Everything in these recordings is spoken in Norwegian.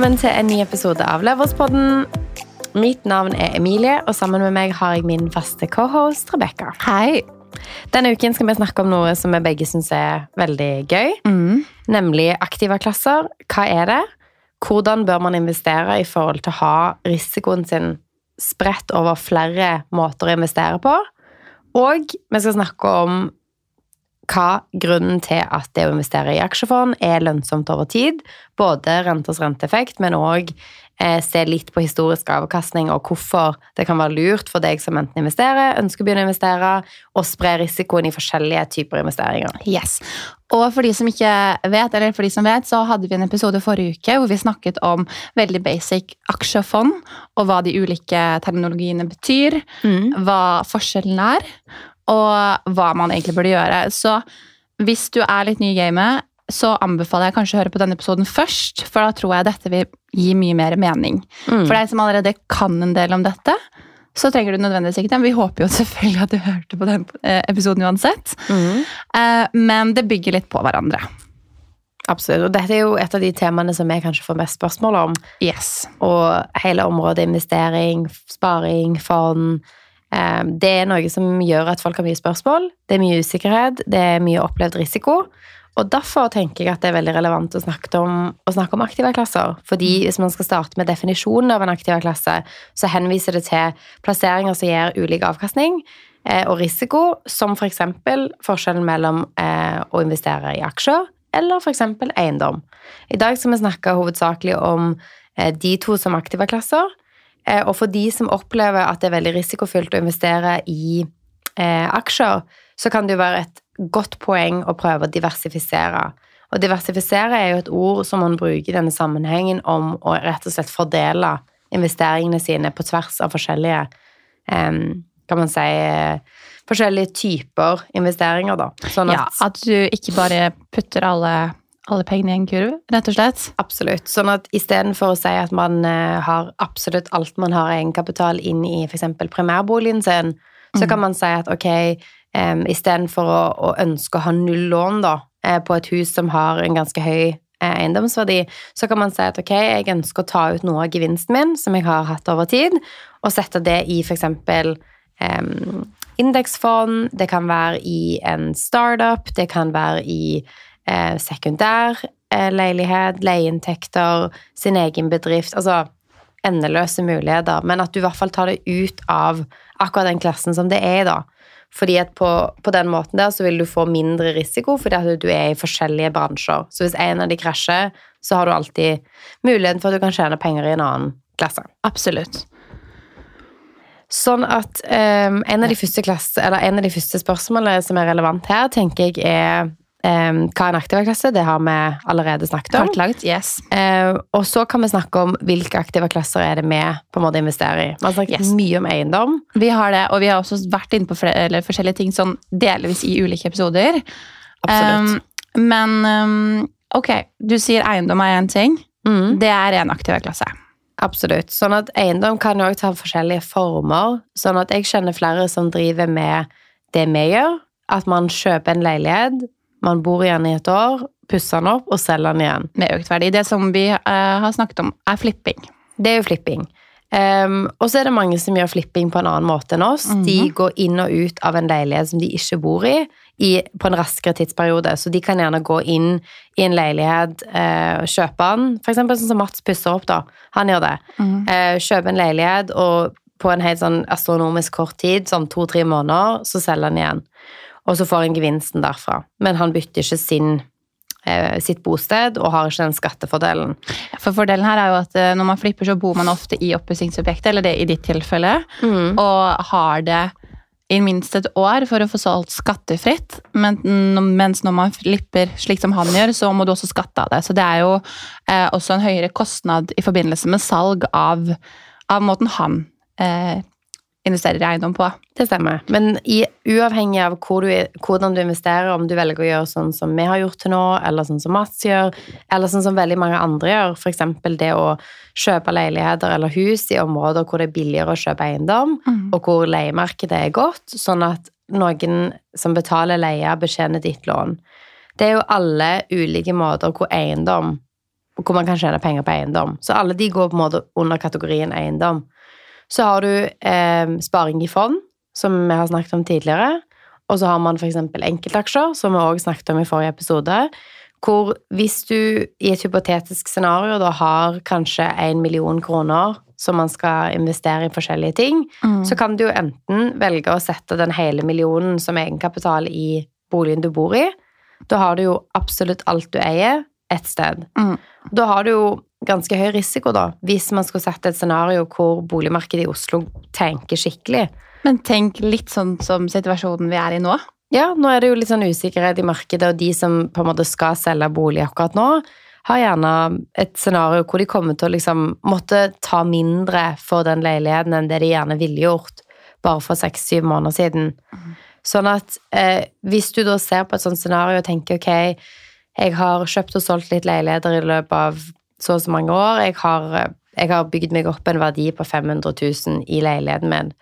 Velkommen til en ny episode av Leverspodden. Mitt navn er Emilie, og sammen med meg har jeg min faste cohost Rebekka. Hei. Denne uken skal vi snakke om noe som vi begge syns er veldig gøy. Mm. Nemlig aktivaklasser. Hva er det? Hvordan bør man investere i forhold til å ha risikoen sin spredt over flere måter å investere på? Og vi skal snakke om hva grunnen til at det å investere i aksjefond er lønnsomt over tid. Både renters renteeffekt, men òg eh, se litt på historisk avkastning og hvorfor det kan være lurt for deg som enten investerer, ønsker å begynne å investere, og spre risikoen i forskjellige typer investeringer. Yes. Og for de som ikke vet, eller for de som vet, så hadde vi en episode forrige uke hvor vi snakket om veldig basic aksjefond, og hva de ulike terminologiene betyr, hva forskjellen er, og hva man egentlig burde gjøre. Så hvis du er litt ny i gamet, så anbefaler jeg kanskje å høre på denne episoden først, for da tror jeg dette vil gi mye mer mening. Mm. For deg som allerede kan en del om dette, så trenger du nødvendigvis ikke det. Vi håper jo selvfølgelig at du hørte på den eh, episoden uansett. Mm. Eh, Men det bygger litt på hverandre. Absolutt. Og dette er jo et av de temaene som jeg kanskje får mest spørsmål om. Yes. Og hele området investering, sparing, fond Det er noe som gjør at folk har mye spørsmål. Det er mye usikkerhet, det er mye opplevd risiko. Og derfor tenker jeg at det er veldig relevant å snakke om, å snakke om aktive klasser. Fordi hvis man skal starte med definisjonen av en aktiv klasse, så henviser det til plasseringer som gir ulik avkastning eh, og risiko, som f.eks. For forskjellen mellom eh, å investere i aksjer eller f.eks. eiendom. I dag skal vi snakke hovedsakelig om eh, de to som aktive klasser. Eh, og for de som opplever at det er veldig risikofylt å investere i eh, aksjer, så kan det jo være et godt poeng å prøve å diversifisere. Og diversifisere er jo et ord som man bruker i denne sammenhengen om å rett og slett fordele investeringene sine på tvers av forskjellige eh, kan man si forskjellige typer investeringer, da. Sånn Ja, at, at du ikke bare putter alle, alle pengene i en kurv, rett og slett. Absolutt. Sånn at istedenfor å si at man eh, har absolutt alt man har av egenkapital inn i f.eks. primærboligen sin, så kan man si at ok, um, istedenfor å, å ønske å ha null lån da, eh, på et hus som har en ganske høy eh, eiendomsverdi, så kan man si at ok, jeg ønsker å ta ut noe av gevinsten min, som jeg har hatt over tid, og sette det i f.eks. Um, indeksfond, det kan være i en startup, det kan være i eh, sekundær eh, leieinntekter, sin egen bedrift, altså endeløse muligheter, men at du i hvert fall tar det ut av akkurat den klassen som det er i da. Fordi at på, på den måten der så vil du få mindre risiko, fordi at du er i forskjellige bransjer. Så hvis en av de krasjer, så har du alltid muligheten for at du kan tjene penger i en annen klasse. Absolutt. Sånn at um, en, av de første klasse, eller en av de første spørsmålene som er relevant her, tenker jeg er um, hva en aktiv klasse? Det har vi allerede snakket om. Kartlagt, yes. Eh, og så kan vi snakke om hvilke aktive klasser er det vi på en måte investerer i. Vi har snakket Yes. mye om eiendom. Vi har det, og vi har også vært inne på flere, eller forskjellige ting sånn delvis i ulike episoder. Absolutt. Um, men um, ok, du sier eiendom er én ting. Mm, Det er en aktiv klasse. absolutt. Sånn at eiendom kan jo også ta forskjellige former. Sånn at jeg kjenner flere som driver med det vi gjør. At man kjøper en leilighet, man bor igjen i et år, pusser den opp og selger den igjen. Med økt verdi. Det som vi uh, har snakket om, er flipping. Det er jo flipping. Um, og så er det mange som gjør flipping på en annen måte enn oss. De går inn og ut av en leilighet som de ikke bor i, i på en raskere tidsperiode. Så de kan gjerne gå inn i en leilighet, uh, kjøpe den. Eksempel sånn som Mats pusser opp, da. Han gjør det. Eh, kjøpe en leilighet, og på en helt sånn astronomisk kort tid, sånn to-tre måneder, så selger han igjen. Og så får han gevinsten derfra. Men han bytter ikke sin, eh, sitt bosted og har ikke den skattefordelen. For Fordelen her er jo at eh, når man flipper, så bor man ofte i oppussingsobjektet, eller det i ditt tilfelle, og har det i minst et år for å få solgt skattefritt. Men, mens når man flipper slik som han gjør, så må du også skatte av det. Så det er jo eh, også en høyere kostnad i forbindelse med salg av, av måten han eh, investerer i eiendom på. Det stemmer. Men i, uavhengig av hvor du, hvordan du investerer, om du velger å gjøre sånn som vi har gjort til nå, eller sånn som Mats gjør, eller sånn som veldig mange andre gjør, f.eks. det å kjøpe leiligheter eller hus i områder hvor det er billigere å kjøpe eiendom, og hvor leiemarkedet er godt, sånn at noen som betaler leie, betjener ditt lån. Det er jo alle ulike måter hvor eiendom hvor man kan tjene penger på eiendom. Så alle de går på en måte under kategorien eiendom. Så har du eh, sparing i fond, som vi har snakket om tidligere. Og så har man f.eks. enkeltaksjer, som vi også snakket om i forrige episode. Hvor hvis du i et hypotetisk scenario da har kanskje en million kroner som man skal investere i forskjellige ting, mm. så kan du jo enten velge å sette den hele millionen som egenkapital i boligen du bor i. Da har du jo absolutt alt du eier, ett sted. Mm. Da har du jo ganske høy risiko, da, hvis man skulle sette et scenario hvor boligmarkedet i Oslo tenker skikkelig. Men tenk litt sånn som situasjonen vi er i nå. Ja, nå er det jo litt sånn usikkerhet i markedet, og de som på en måte skal selge bolig akkurat nå, har gjerne et scenario hvor de kommer til å liksom måtte ta mindre for den leiligheten enn det de gjerne ville gjort bare for seks-syv måneder siden. Mm. Sånn at eh, hvis du da ser på et sånt scenario og tenker ok, jeg har kjøpt og solgt litt leiligheter i løpet av så og så mange år, jeg har, jeg har bygd meg opp en verdi på 500 000 i leiligheten min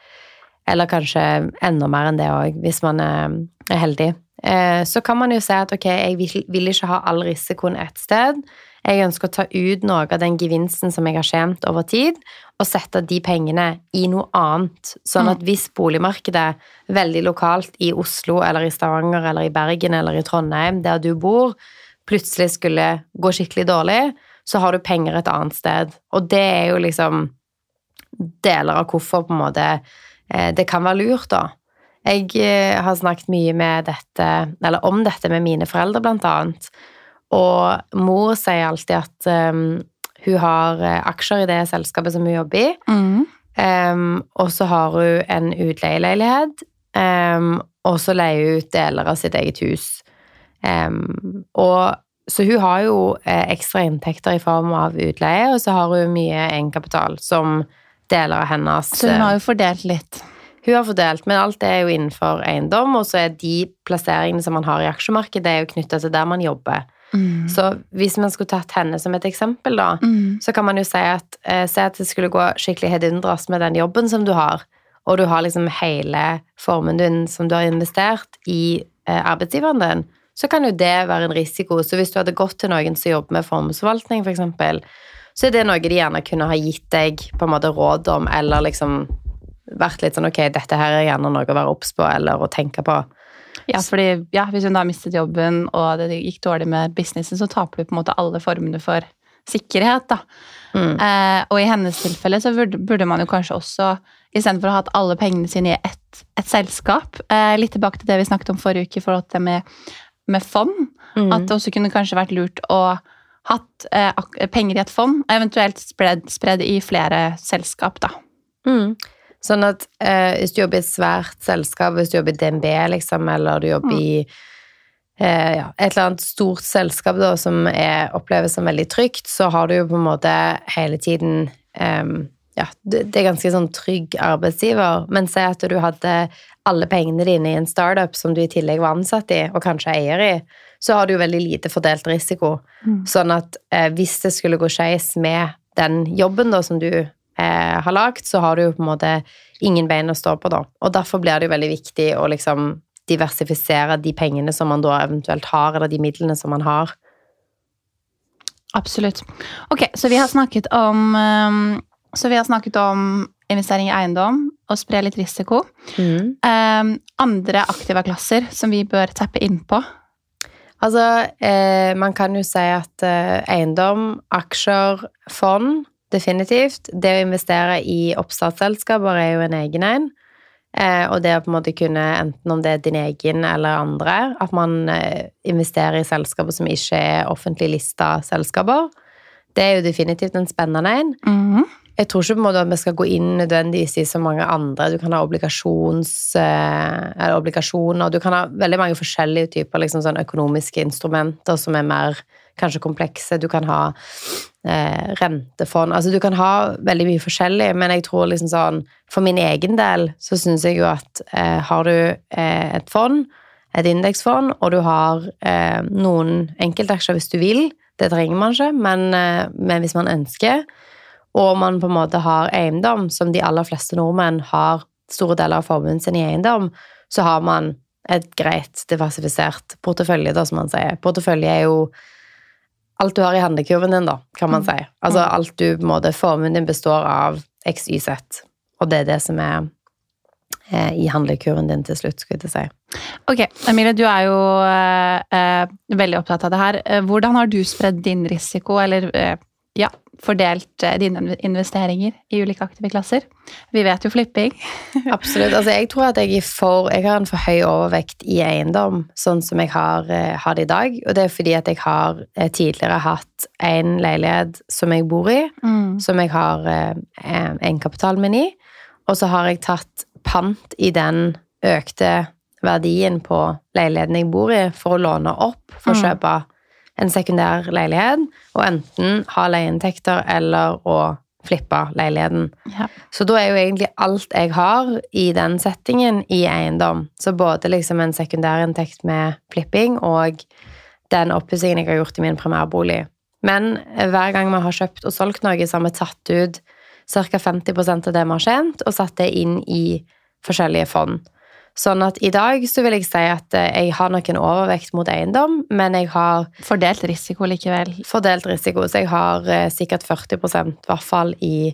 eller kanskje enda mer enn det òg, hvis man er heldig. Eh, så kan man jo si at ok, jeg vil ikke ha all risikoen ett sted. Jeg ønsker å ta ut noe av den gevinsten som jeg har tjent over tid, og sette de pengene i noe annet. Sånn at mm. hvis boligmarkedet veldig lokalt i Oslo eller i Stavanger eller i Bergen eller i Trondheim, der du bor, plutselig skulle gå skikkelig dårlig, så har du penger et annet sted. Og det er jo liksom deler av hvorfor på en måte Eh, det kan være lurt, da. Jeg eh, har snakket mye med dette, eller om dette med mine foreldre, blant annet. Og mor sier alltid at um, hun har eh, aksjer i det selskapet som hun jobber i. Mm. Um, og så har hun en utleieleilighet, um, og så leier hun ut deler av sitt eget hus. og så hun har jo eh, ekstra inntekter i form av utleie, og så har hun mye egenkapital som deler av hennes Så hun har jo fordelt litt? Hun har fordelt, men alt er jo innenfor eiendom, og så er de plasseringene som man har i aksjemarkedet, det er jo knytta til der man jobber. Mm. Så hvis man skulle tatt henne som et eksempel, da, mm. så kan man jo si at eh, Se at det skulle gå skikkelig hedundras med den jobben som du har, og du har liksom hele formen din som du har investert i eh, arbeidsgiveren din, så kan jo det være en risiko. Så hvis du hadde gått til noen som jobber med formuesforvaltning, f.eks., for så er det noe de gjerne kunne ha gitt deg på en måte råd om, eller liksom vært litt sånn ok, dette her er gjerne noe å være obs på eller å tenke på. Ja, fordi ja, hvis hun da mistet jobben og det gikk dårlig med businessen, så taper vi på en måte alle formene for sikkerhet, da. Mm. Eh, og i hennes tilfelle så burde, burde man jo kanskje også, istedenfor å ha hatt alle pengene sine i ett et selskap eh, Litt tilbake til det vi snakket om forrige uke i forhold til det med, med fond. Mm. At det også kunne kanskje vært lurt å hatt eh, penger i et fond, eventuelt spredd, spredd i flere selskap, da. Mm. Sånn at eh, hvis du jobber i et svært selskap, hvis du jobber i DNB, liksom, eller du jobber mm. i eh, ja, et eller annet stort selskap da, som er, oppleves som veldig trygt, så har du jo på en måte hele tiden eh, ja, det er ganske sånn trygg arbeidsgiver. Men si at du hadde alle pengene dine i en startup som du i tillegg var ansatt i, og kanskje eier i, så har du jo veldig lite fordelt risiko. Mm. Sånn at eh, hvis det skulle gå skeis med den jobben da som du eh, har lagd, så har du jo på en måte ingen bein å stå på, da. Og derfor blir det jo veldig viktig å liksom diversifisere de pengene som man da eventuelt har, eller de midlene som man har. Absolutt. Ok, så vi har snakket om um, Så vi har snakket om investering i eiendom og spre litt risiko. Mm. Um, andre aktiva klasser som vi bør tappe inn på? Altså, eh, man kan jo si at eh, eiendom, aksjer, fond Definitivt. Det å investere i oppstartsselskaper er jo en egen en. Eh, og det å på en måte kunne, enten om det er din egen eller andre, at man eh, investerer i selskaper som ikke er offentlig lista selskaper, det er jo definitivt en spennende en. Mm -hmm. Jeg tror ikke på en måte at vi skal gå inn nødvendigvis i så mange andre. Du kan ha eh, obligasjoner Du kan ha veldig mange forskjellige typer liksom sånn økonomiske instrumenter som er mer kanskje komplekse. Du kan ha eh, rentefond Altså du kan ha veldig mye forskjellig, men jeg tror liksom sånn For min egen del så syns jeg jo at eh, har du eh, et fond, et indeksfond, og du har eh, noen enkeltaksjer hvis du vil, det trenger man ikke, men, eh, men hvis man ønsker og man på en måte har eiendom, som de aller fleste nordmenn har store deler av formuen sin i eiendom, så har man et greit diversifisert portefølje, da, som man sier. Portefølje er jo alt du har i handlekurven din, da, kan man si. Altså alt du måte Formuen din består av x, y, z. Og det er det som er eh, i handlekurven din til slutt, skulle jeg si. Ok, Emilie, du er jo eh, eh, veldig opptatt av det her. Eh, Hvordan har du spredd din risiko, eller eh, ja, fordelt eh, dine investeringer i ulike aktive klasser? Vi vet jo flipping. Absolutt. Altså, jeg tror at jeg, for, jeg har en for høy overvekt i eiendom, sånn som jeg har, eh, har det i dag. Og det er fordi at jeg har eh, tidligere hatt en leilighet som jeg bor i, som jeg har eh, egenkapitalen min i. Og så har jeg tatt pant i den økte verdien på leiligheten jeg bor i, for å låne opp for å kjøpe Mm. En sekundær leilighet, og enten ha leieinntekter eller å flippe leiligheten. Ja. Så da er jo egentlig alt jeg har i den settingen, i eiendom. Så både liksom en sekundærinntekt med flipping og den oppussingen jeg har gjort i min primærbolig. Men hver gang vi har kjøpt og solgt noe, så har vi tatt ut ca. 50 av det vi har tjent, og satt det inn i forskjellige fond. Sånn at i dag så vil jeg si at eh, jeg har nok en overvekt mot eiendom, men jeg har Fordelt risiko likevel. fordelt risiko, så jeg har eh, sikkert 40 i hvert fall i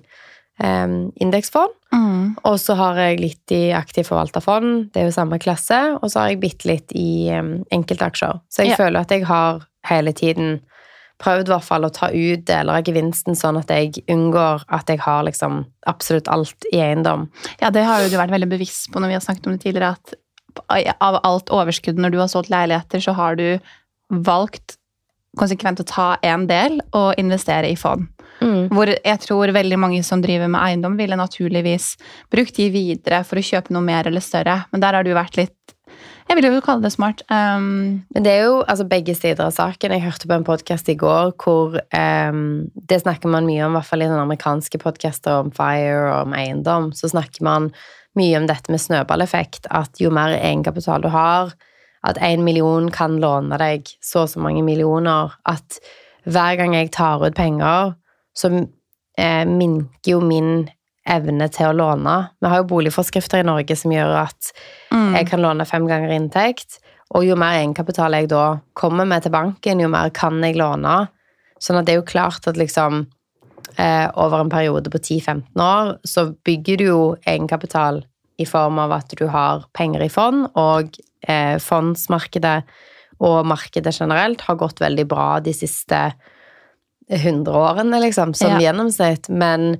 eh, indeksfond. Mm. Og så har jeg litt i aktiv forvalterfond, det er jo samme klasse, og så har jeg bitte litt i um, enkeltaksjer. Så jeg Ja. føler at jeg har hele tiden prøvd i hvert fall å ta ut deler av gevinsten, sånn at jeg unngår at jeg har liksom absolutt alt i eiendom. Ja, det har jo du vært veldig bevisst på når vi har snakket om det tidligere, at av alt overskuddet når du har solgt leiligheter, så har du valgt konsekvent å ta en del og investere i fond. Hvor jeg tror veldig mange som driver med eiendom, ville naturligvis brukt de videre for å kjøpe noe mer eller større. Men der har du vært litt Jeg vil jo kalle det smart. Um, Men det er jo altså, begge sider av saken. Jeg hørte på en podkast i går hvor um, Det snakker man mye om, i hvert fall i den amerikanske podkaster om fire og om eiendom. Så snakker man mye om dette med snøballeffekt. At jo mer egenkapital du har, at én million kan låne deg så og så mange millioner. At hver gang jeg tar ut penger, så eh, minker jo min evne til å låne. Vi har jo boligforskrifter i Norge som gjør at mm, jeg kan låne fem ganger inntekt, og jo mer egenkapital jeg da kommer med til banken, jo mer kan jeg låne. Sånn at det er jo klart at liksom eh, over en periode på 10-15 år så bygger du jo egenkapital i form av at du har penger i fond, og eh, fondsmarkedet og markedet generelt har gått veldig bra de siste 100 årene, liksom, som Ja. gjennomsnitt. Men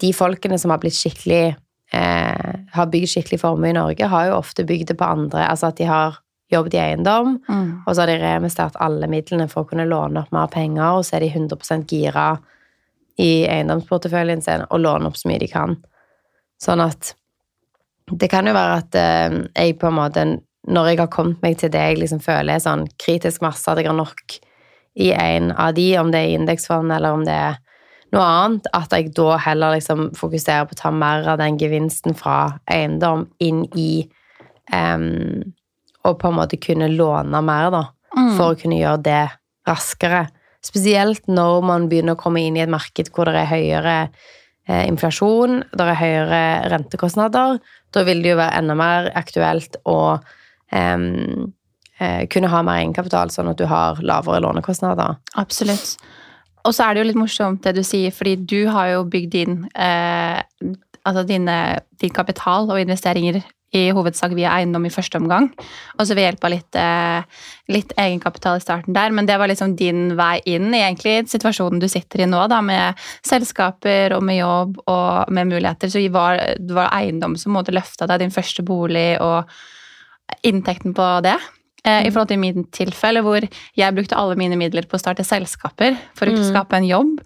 de folkene som har blitt skikkelig eh, har bygd skikkelig formue i Norge, har jo ofte bygd det på andre. Altså at de har jobbet i eiendom, mm. og så har de reinvestert alle midlene for å kunne låne opp mer penger, og så er de 100% gira i eiendomsporteføljen sin og låne opp så mye de kan. Sånn at det kan jo være at eh, jeg på en måte, når jeg har kommet meg til det jeg liksom føler er sånn kritisk masse, at jeg har nok i en av de, om det er indeksfond eller om det er noe annet, at jeg da heller liksom fokuserer på å ta mer av den gevinsten fra eiendom inn i um, Og på en måte kunne låne mer, da, Mm. for å kunne gjøre det raskere. Spesielt når man begynner å komme inn i et marked hvor det er høyere eh, inflasjon, det er høyere rentekostnader. Da vil det jo være enda mer aktuelt å eh, kunne ha mer egenkapital, sånn at du har lavere lånekostnader. Absolutt. Og så er det jo litt morsomt det du sier, fordi du har jo bygd inn eh, altså dine, din kapital og investeringer i hovedsak via eiendom i første omgang. Og så ved hjelp av litt, eh, litt egenkapital i starten der. Men det var liksom din vei inn i egentlig situasjonen du sitter i nå, da, med selskaper og med jobb og med muligheter. Så det var, var eiendom som måtte løfte deg, din første bolig og inntekten på det. Eh, I forhold til min tilfelle, hvor jeg brukte alle mine midler på å starte selskaper for å Mm. skape en jobb.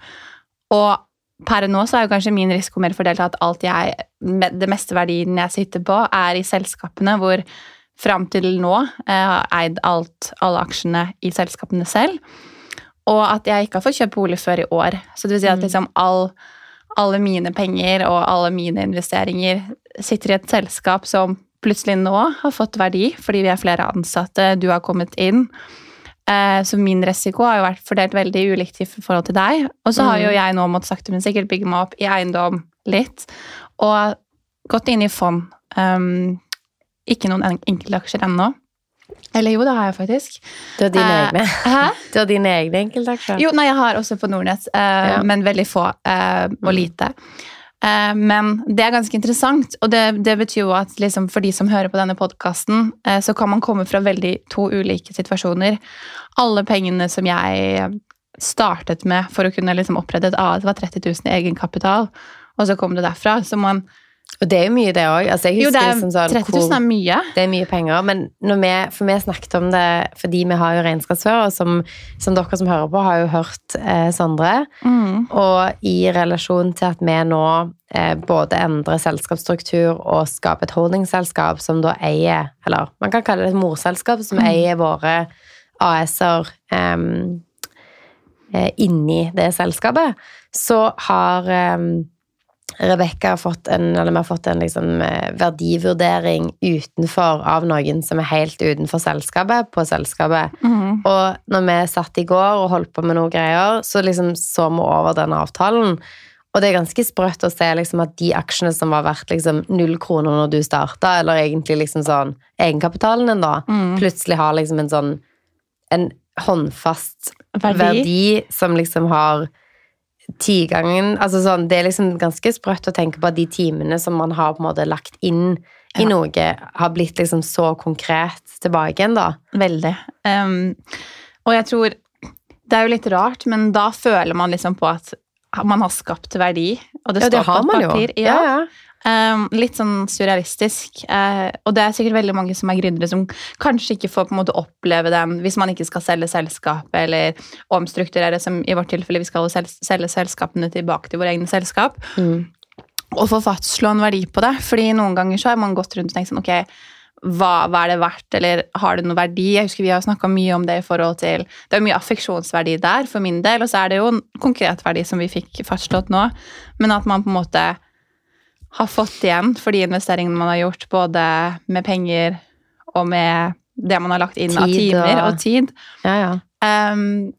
Og per nå så er jo kanskje min risiko mer fordelt at alt jeg, det meste verdien jeg sitter på, er i selskapene, hvor fram til nå eh, har jeg eid alt, alle aksjene i selskapene selv. Og at jeg ikke har fått kjøpt bolig før i år. Så det vil si at Mm. liksom all, alle mine penger og alle mine investeringer sitter i et selskap som plutselig nå har fått verdi, fordi vi er flere ansatte, du har kommet inn. Eh, Så min risiko har jo vært fordelt veldig ulikt i forhold til deg. Og så har Mm. jo jeg nå måttet sakte, men sikkert bygge meg opp i eiendom litt. Og gått inn i fond. Um, ikke noen enkeltaksjer ennå. Eller jo, det har jeg faktisk. Du har dine Eh, egne. Hæ? Du har dine egne enkeltaksjer. Jo, nei, jeg har også på Nordnett, eh, Ja. men veldig få eh, og lite. Eh, men det er ganske interessant, og det, det betyr jo at liksom, for de som hører på denne podkasten, eh, så kan man komme fra veldig to ulike situasjoner. Alle pengene som jeg startet med for å kunne liksom, opprette et AS, var 30 000 i egenkapital, og så kom det derfra. Så man, Og det er jo mye, det òg. Altså, jo, det er, liksom sånn 30 000 er mye. Det er mye penger, men når vi, for vi snakket om det fordi vi har jo regnskapsfører, som, som dere som hører på, har jo hørt eh, Sondre. Mm. Og i relasjon til at vi nå eh, både endrer selskapsstruktur og skaper et holdingselskap som da eier, eller man kan kalle det et morselskap, som Mm. eier våre AS-er eh, inni det selskapet, så har Rebekka fått en, eller vi har fått en liksom, eh, verdivurdering utenfor av noen som er helt utenfor selskapet, på selskapet. Mm. Og når vi satt i går og holdt på med noen greier, så liksom så vi over den avtalen. Og det er ganske sprøtt å se liksom at de aksjene som var verdt liksom null kroner når du starta, eller egentlig liksom sånn egenkapitalen din, da, Mm. plutselig har liksom en sånn en håndfast Verdi. verdi, som liksom har tigangen Altså sånn, det er liksom ganske sprøtt å tenke på at de timene som man har på en måte lagt inn i Ja. noe, har blitt liksom så konkret tilbake igjen, da. Veldig. Um, og jeg tror Det er jo litt rart, men da føler man liksom på at man har skapt verdi. Og det Ja, det står på et papir. Ja, ja. Um, litt sånn surrealistisk. Eh, og det er sikkert veldig mange som er gründere som kanskje ikke får på en måte oppleve den hvis man ikke skal selge selskapet eller omstrukturere, som i vårt tilfelle vi skal selge selskapene tilbake til våre egne selskap. Mm. Og få fastslå en verdi på det. fordi noen ganger så har man gått rundt og tenkt sånn ok, hva, hva er det verdt, eller har det noe verdi? Jeg husker Vi har snakka mye om det i forhold til Det er mye affeksjonsverdi der for min del, og så er det jo en konkret verdi som vi fikk fastslått nå. Men at man på en måte har fått igjen for de investeringene man har gjort, både med penger og med det man har lagt inn av timer og- og tid. ja, ja. Um,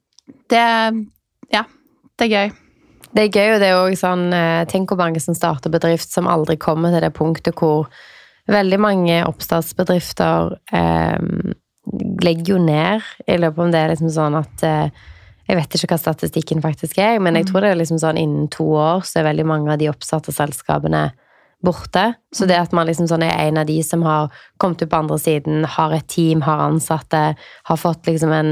det Ja, det er gøy. Det er gøy, og det er jo sånn eh, Tenk hvor mange som starter bedrift som aldri kommer til det punktet hvor veldig mange oppstartsbedrifter um, legger jo ned i løpet av det er liksom sånn at uh, Jeg vet ikke hva statistikken faktisk er, men jeg tror det er liksom sånn innen to år så er veldig mange av de oppsatte selskapene borte. Så det at man liksom sånn er en av de som har kommet ut på andre siden, har et team, har ansatte, har fått liksom en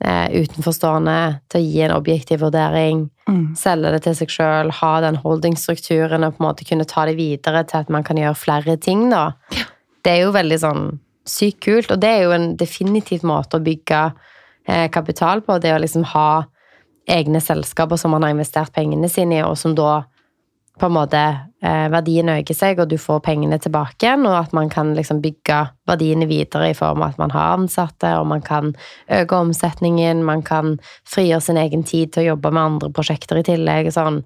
eh, utenforstående til å gi en objektiv vurdering, Mm. selge det til seg sjøl, ha den holdingstrukturen og på en måte kunne ta det videre til at man kan gjøre flere ting, da. Det er jo veldig sånn sykt kult, og det er jo en definitiv måte å bygge eh, kapital på, det å liksom ha egne selskaper som man har investert pengene sine i, og som da på en måte eh, verdien øker seg, og du får pengene tilbake igjen, og at man kan liksom bygge verdiene videre i form av at man har ansatte, og man kan øke omsetningen, man kan frigjøre sin egen tid til å jobbe med andre prosjekter i tillegg. Sånn.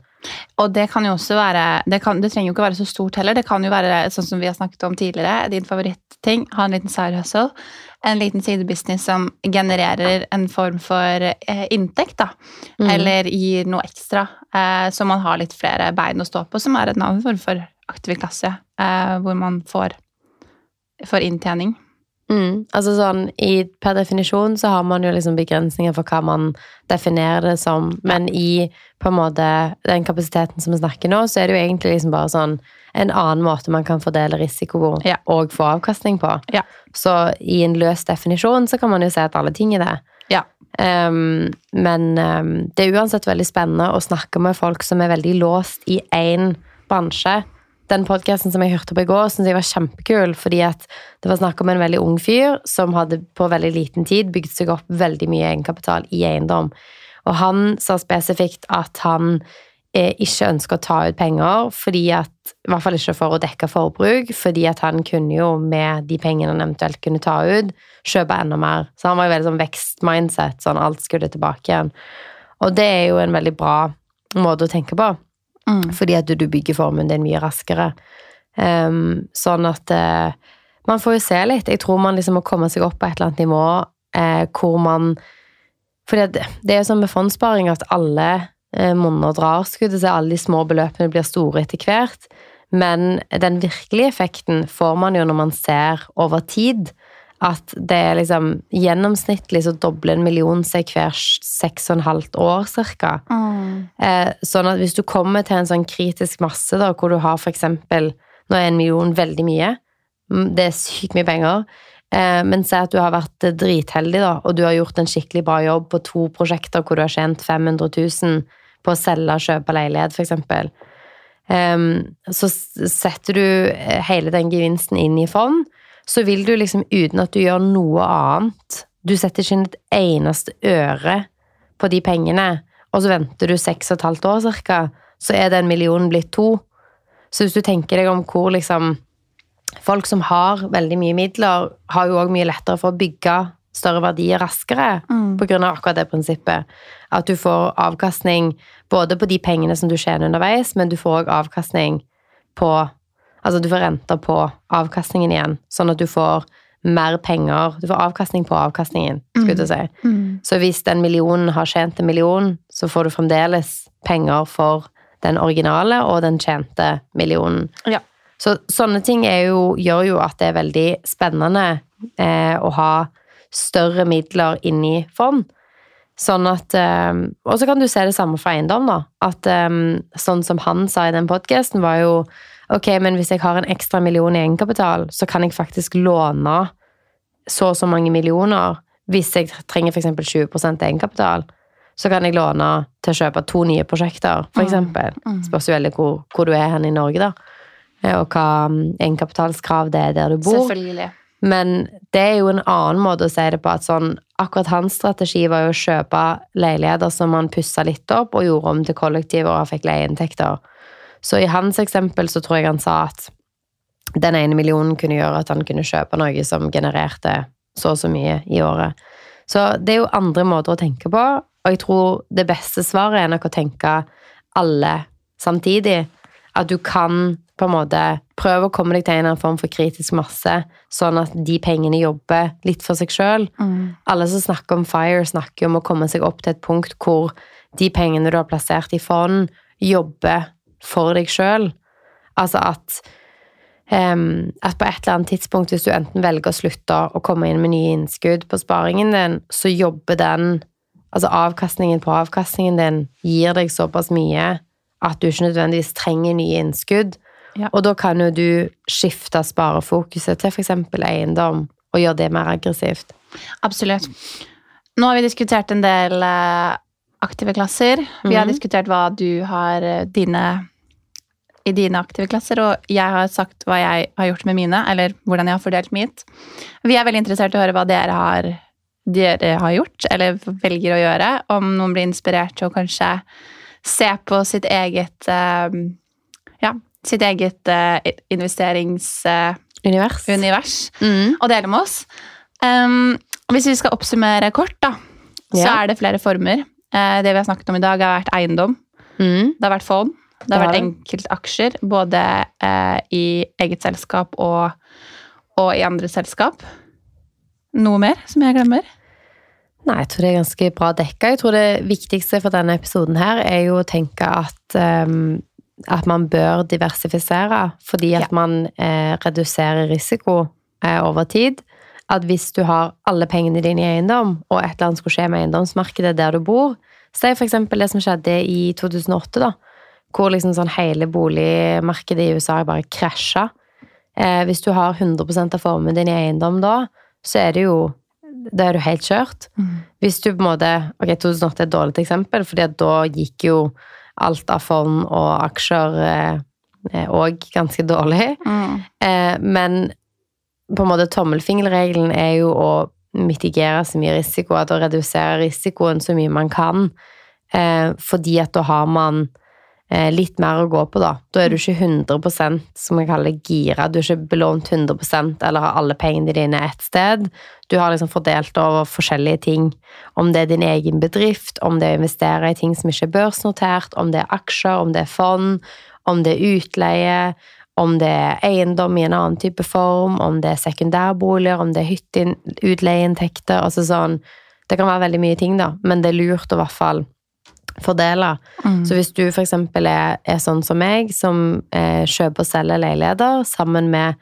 Og det kan jo også være det, kan, det trenger jo ikke være så stort heller. Det kan jo være sånn som vi har snakket om tidligere, din favoritting. Ha en liten side hustle. En liten sidebusiness som genererer en form for eh, inntekt, da. Mm. Eller gir noe ekstra. Eh, så man har litt flere bein å stå på, som er en annen form for aktiv klasse. Eh, hvor man får, får inntjening. Mm. Altså sånn, i, Per definisjon så har man jo liksom begrensninger for hva man definerer det som, men i på en måte den kapasiteten som vi snakker nå, så er det jo egentlig liksom bare sånn en annen måte man kan fordele risiko Ja. og få avkastning på. Ja. Så i en løs definisjon så kan man jo se at alle ting er det. Ja. Um, men um, det er uansett veldig spennende å snakke med folk som er veldig låst i én bransje. Den podkasten som jeg hørte på i går, syntes jeg var kjempekul, fordi at det var snakk om en veldig ung fyr som hadde på veldig liten tid bygd seg opp veldig mye egenkapital i eiendom. Og han sa spesifikt at han eh, ikke ønsker å ta ut penger, fordi at, i hvert fall ikke for å dekke forbruk, fordi at han kunne jo med de pengene han eventuelt kunne ta ut, kjøpe enda mer. Så han var jo veldig sånn vekstmindset, sånn alt skulle tilbake igjen. Og det er jo en veldig bra måte å tenke på, Mm. fordi at du, bygger formuen din mye raskere. Um, sånn at uh, man får jo se litt. Jeg tror man liksom må komme seg opp på et eller annet nivå uh, hvor man For det, det er jo sånn med fondssparing at alle uh, monner drar, skuddet seg. Alle de små beløpene blir store etter hvert. Men den virkelige effekten får man jo når man ser over tid at det er liksom gjennomsnittlig så dobler en million seg hver seks og en halvt år, ca. Mm. Eh, sånn at hvis du kommer til en sånn kritisk masse, da, hvor du har eksempel Nå er en million veldig mye. Mm, Det er sykt mye penger. Eh, men si at du har vært dritheldig, da, og du har gjort en skikkelig bra jobb på to prosjekter hvor du har tjent 500 000 på å selge og kjøpe leilighet, f.eks. Em, så setter du eh, hele den gevinsten inn i fond, så vil du liksom uten at du gjør noe annet Du setter ikke inn et eneste øre på de pengene, og så venter du seks og et halvt år cirka, så er den millionen blitt to. Så hvis du tenker deg om hvor liksom Folk som har veldig mye midler, har jo òg mye lettere for å bygge større verdier raskere Mm. av akkurat det prinsippet. At du får avkastning både på de pengene som du tjener underveis, men du får òg avkastning på Altså du får renter på avkastningen igjen, sånn at du får mer penger Du får avkastning på avkastningen, skulle jeg mm. si. Mm. Så hvis den millionen har tjent en million, så får du fremdeles penger for den originale og den tjente millionen. Ja. Så sånne ting jo, gjør jo at det er veldig spennende eh, å ha større midler inni fond. Sånn at eh, Og så kan du se det samme for eiendom, da. At eh, sånn som han sa i den podkasten, var jo Ok, men hvis jeg har en ekstra million i egenkapital, så kan jeg faktisk låne så og så mange millioner. Hvis jeg trenger f.eks. 20% egenkapital, så kan jeg låne til å kjøpe to nye prosjekter, f.eks. eksempel. Mm. Spørs jo veldig hvor, hvor du er hen i Norge, da. Eh, Og hva mm, egenkapitalskrav det er der du bor. Selvfølgelig. Men det er jo en annen måte å si det på. at sånn, Akkurat hans strategi var jo å kjøpe leiligheter som han pussa litt opp og gjorde om til kollektiver og fikk leieinntekter. Så i hans eksempel så tror jeg han sa at den ene millionen kunne gjøre at han kunne kjøpe noe som genererte så og så mye i året. Så det er jo andre måter å tenke på, og jeg tror det beste svaret er nok å tenke alle samtidig. At du kan på en måte prøve å komme deg til en eller annen form for kritisk masse, sånn at de pengene jobber litt for seg sjøl. Mm. Alle som snakker om FIRE, snakker om å komme seg opp til et punkt hvor de pengene du har plassert i fond, jobber for deg sjøl. Altså at, um, at på et eller annet tidspunkt, hvis du enten velger å slutte å komme inn med nye innskudd på sparingen din, så jobber den Altså avkastningen på avkastningen din gir deg såpass mye at du ikke nødvendigvis trenger nye innskudd. Ja. Og da kan jo du skifte sparefokuset til f.eks. eiendom, og gjøre det mer aggressivt. Absolutt. Nå har vi diskutert en del eh, aktive klasser. Vi har Mhm. diskutert hva du har eh, dine, i dine aktive klasser, og jeg har sagt hva jeg har gjort med mine, eller hvordan jeg har fordelt mitt. Vi er veldig interessert i å høre hva dere har, dere har gjort, eller velger å gjøre. Om noen blir inspirert til å kanskje se på sitt eget eh, ja, sitt eget eh, investeringsunivers Univers. og dele med oss. Um, hvis vi skal oppsummere kort, da, så Ja. er det flere former. Eh, det vi har snakket om i dag, har vært eiendom. Mm. Det har vært fond. Det har har vært enkeltaksjer, både eh, i eget selskap og, og i andre selskap. Noe mer som jeg glemmer? Nei, jeg tror det er ganske bra dekka. Jeg tror det viktigste for denne episoden her er jo å tenke at, um, at man bør diversifisere, fordi at Ja. man eh, reduserer risiko eh, over tid. At hvis du har alle pengene dine i eiendom, og et eller annet skulle skje med eiendomsmarkedet der du bor Si eksempel det som skjedde i 2008, da. Hvor liksom sånn hele boligmarkedet i USA bare krasja. Eh, hvis du har 100% av formuen din i eiendom da, så er det jo Da er du helt kjørt. Hvis du på en måte Ok, 2008 er et dårlig eksempel, fordi da gikk jo alt av fond og aksjer òg ganske dårlig. Mm. Eh, men på en måte tommelfingerregelen er jo å mitigere så mye risiko, at å redusere risikoen så mye man kan. Eh, fordi at da har man eh, litt mer å gå på, da. Da er du ikke 100% som jeg kaller gira. Du er ikke belånt 100% eller har alle pengene dine ett sted. Du har liksom fordelt over forskjellige ting. Om det er din egen bedrift, om det er å investere i ting som ikke er børsnotert, om det er aksjer, om det er fond, om det er utleie, om det er eiendom i en annen type form, om det er sekundærboliger, om det er hytteutleieinntekter, altså sånn Det kan være veldig mye ting, da, men det er lurt å i hvert fall fordele. Mm. Så hvis du eksempel er, er sånn som meg, som eh, kjøper og selger leiligheter sammen med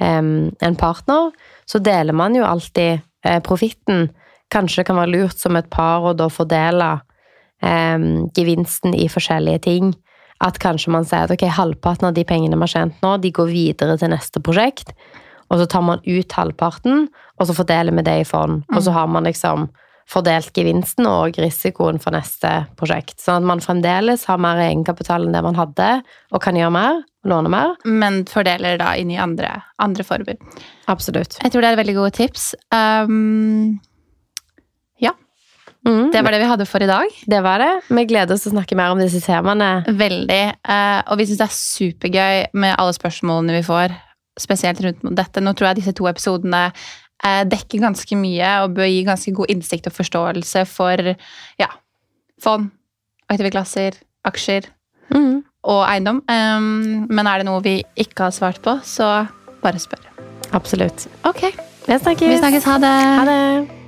en partner, så deler man jo alltid eh, profitten. Kanskje det kan være lurt som et par å da fordele gevinsten i forskjellige ting. At kanskje man sier at ok, halvparten av de pengene vi har tjent nå, de går videre til neste prosjekt. Og så tar man ut halvparten, og så fordeler vi det i fond. Og så mm. har man liksom fordelt gevinsten og risikoen for neste prosjekt. Sånn at man fremdeles har mer egenkapital enn det man hadde, og kan gjøre mer, låne mer. Men fordeler da inn i andre, andre former. Absolutt. Jeg tror det er veldig gode tips. Um, ja. Mm. Det var det vi hadde for i dag. Det var det. Vi gleder oss til å snakke mer om disse temaene. Veldig. Uh, og vi syns det er supergøy med alle spørsmålene vi får spesielt rundt dette. Nå tror jeg disse to episodene Eh, dekker ganske mye og bør gi ganske god innsikt og forståelse for ja, fond, aktive klasser, aksjer mm. og eiendom. Men er det noe vi ikke har svart på, så bare spør. Absolutt. Ok. Vi snakkes. Vi snakkes. Ha det. Ha det.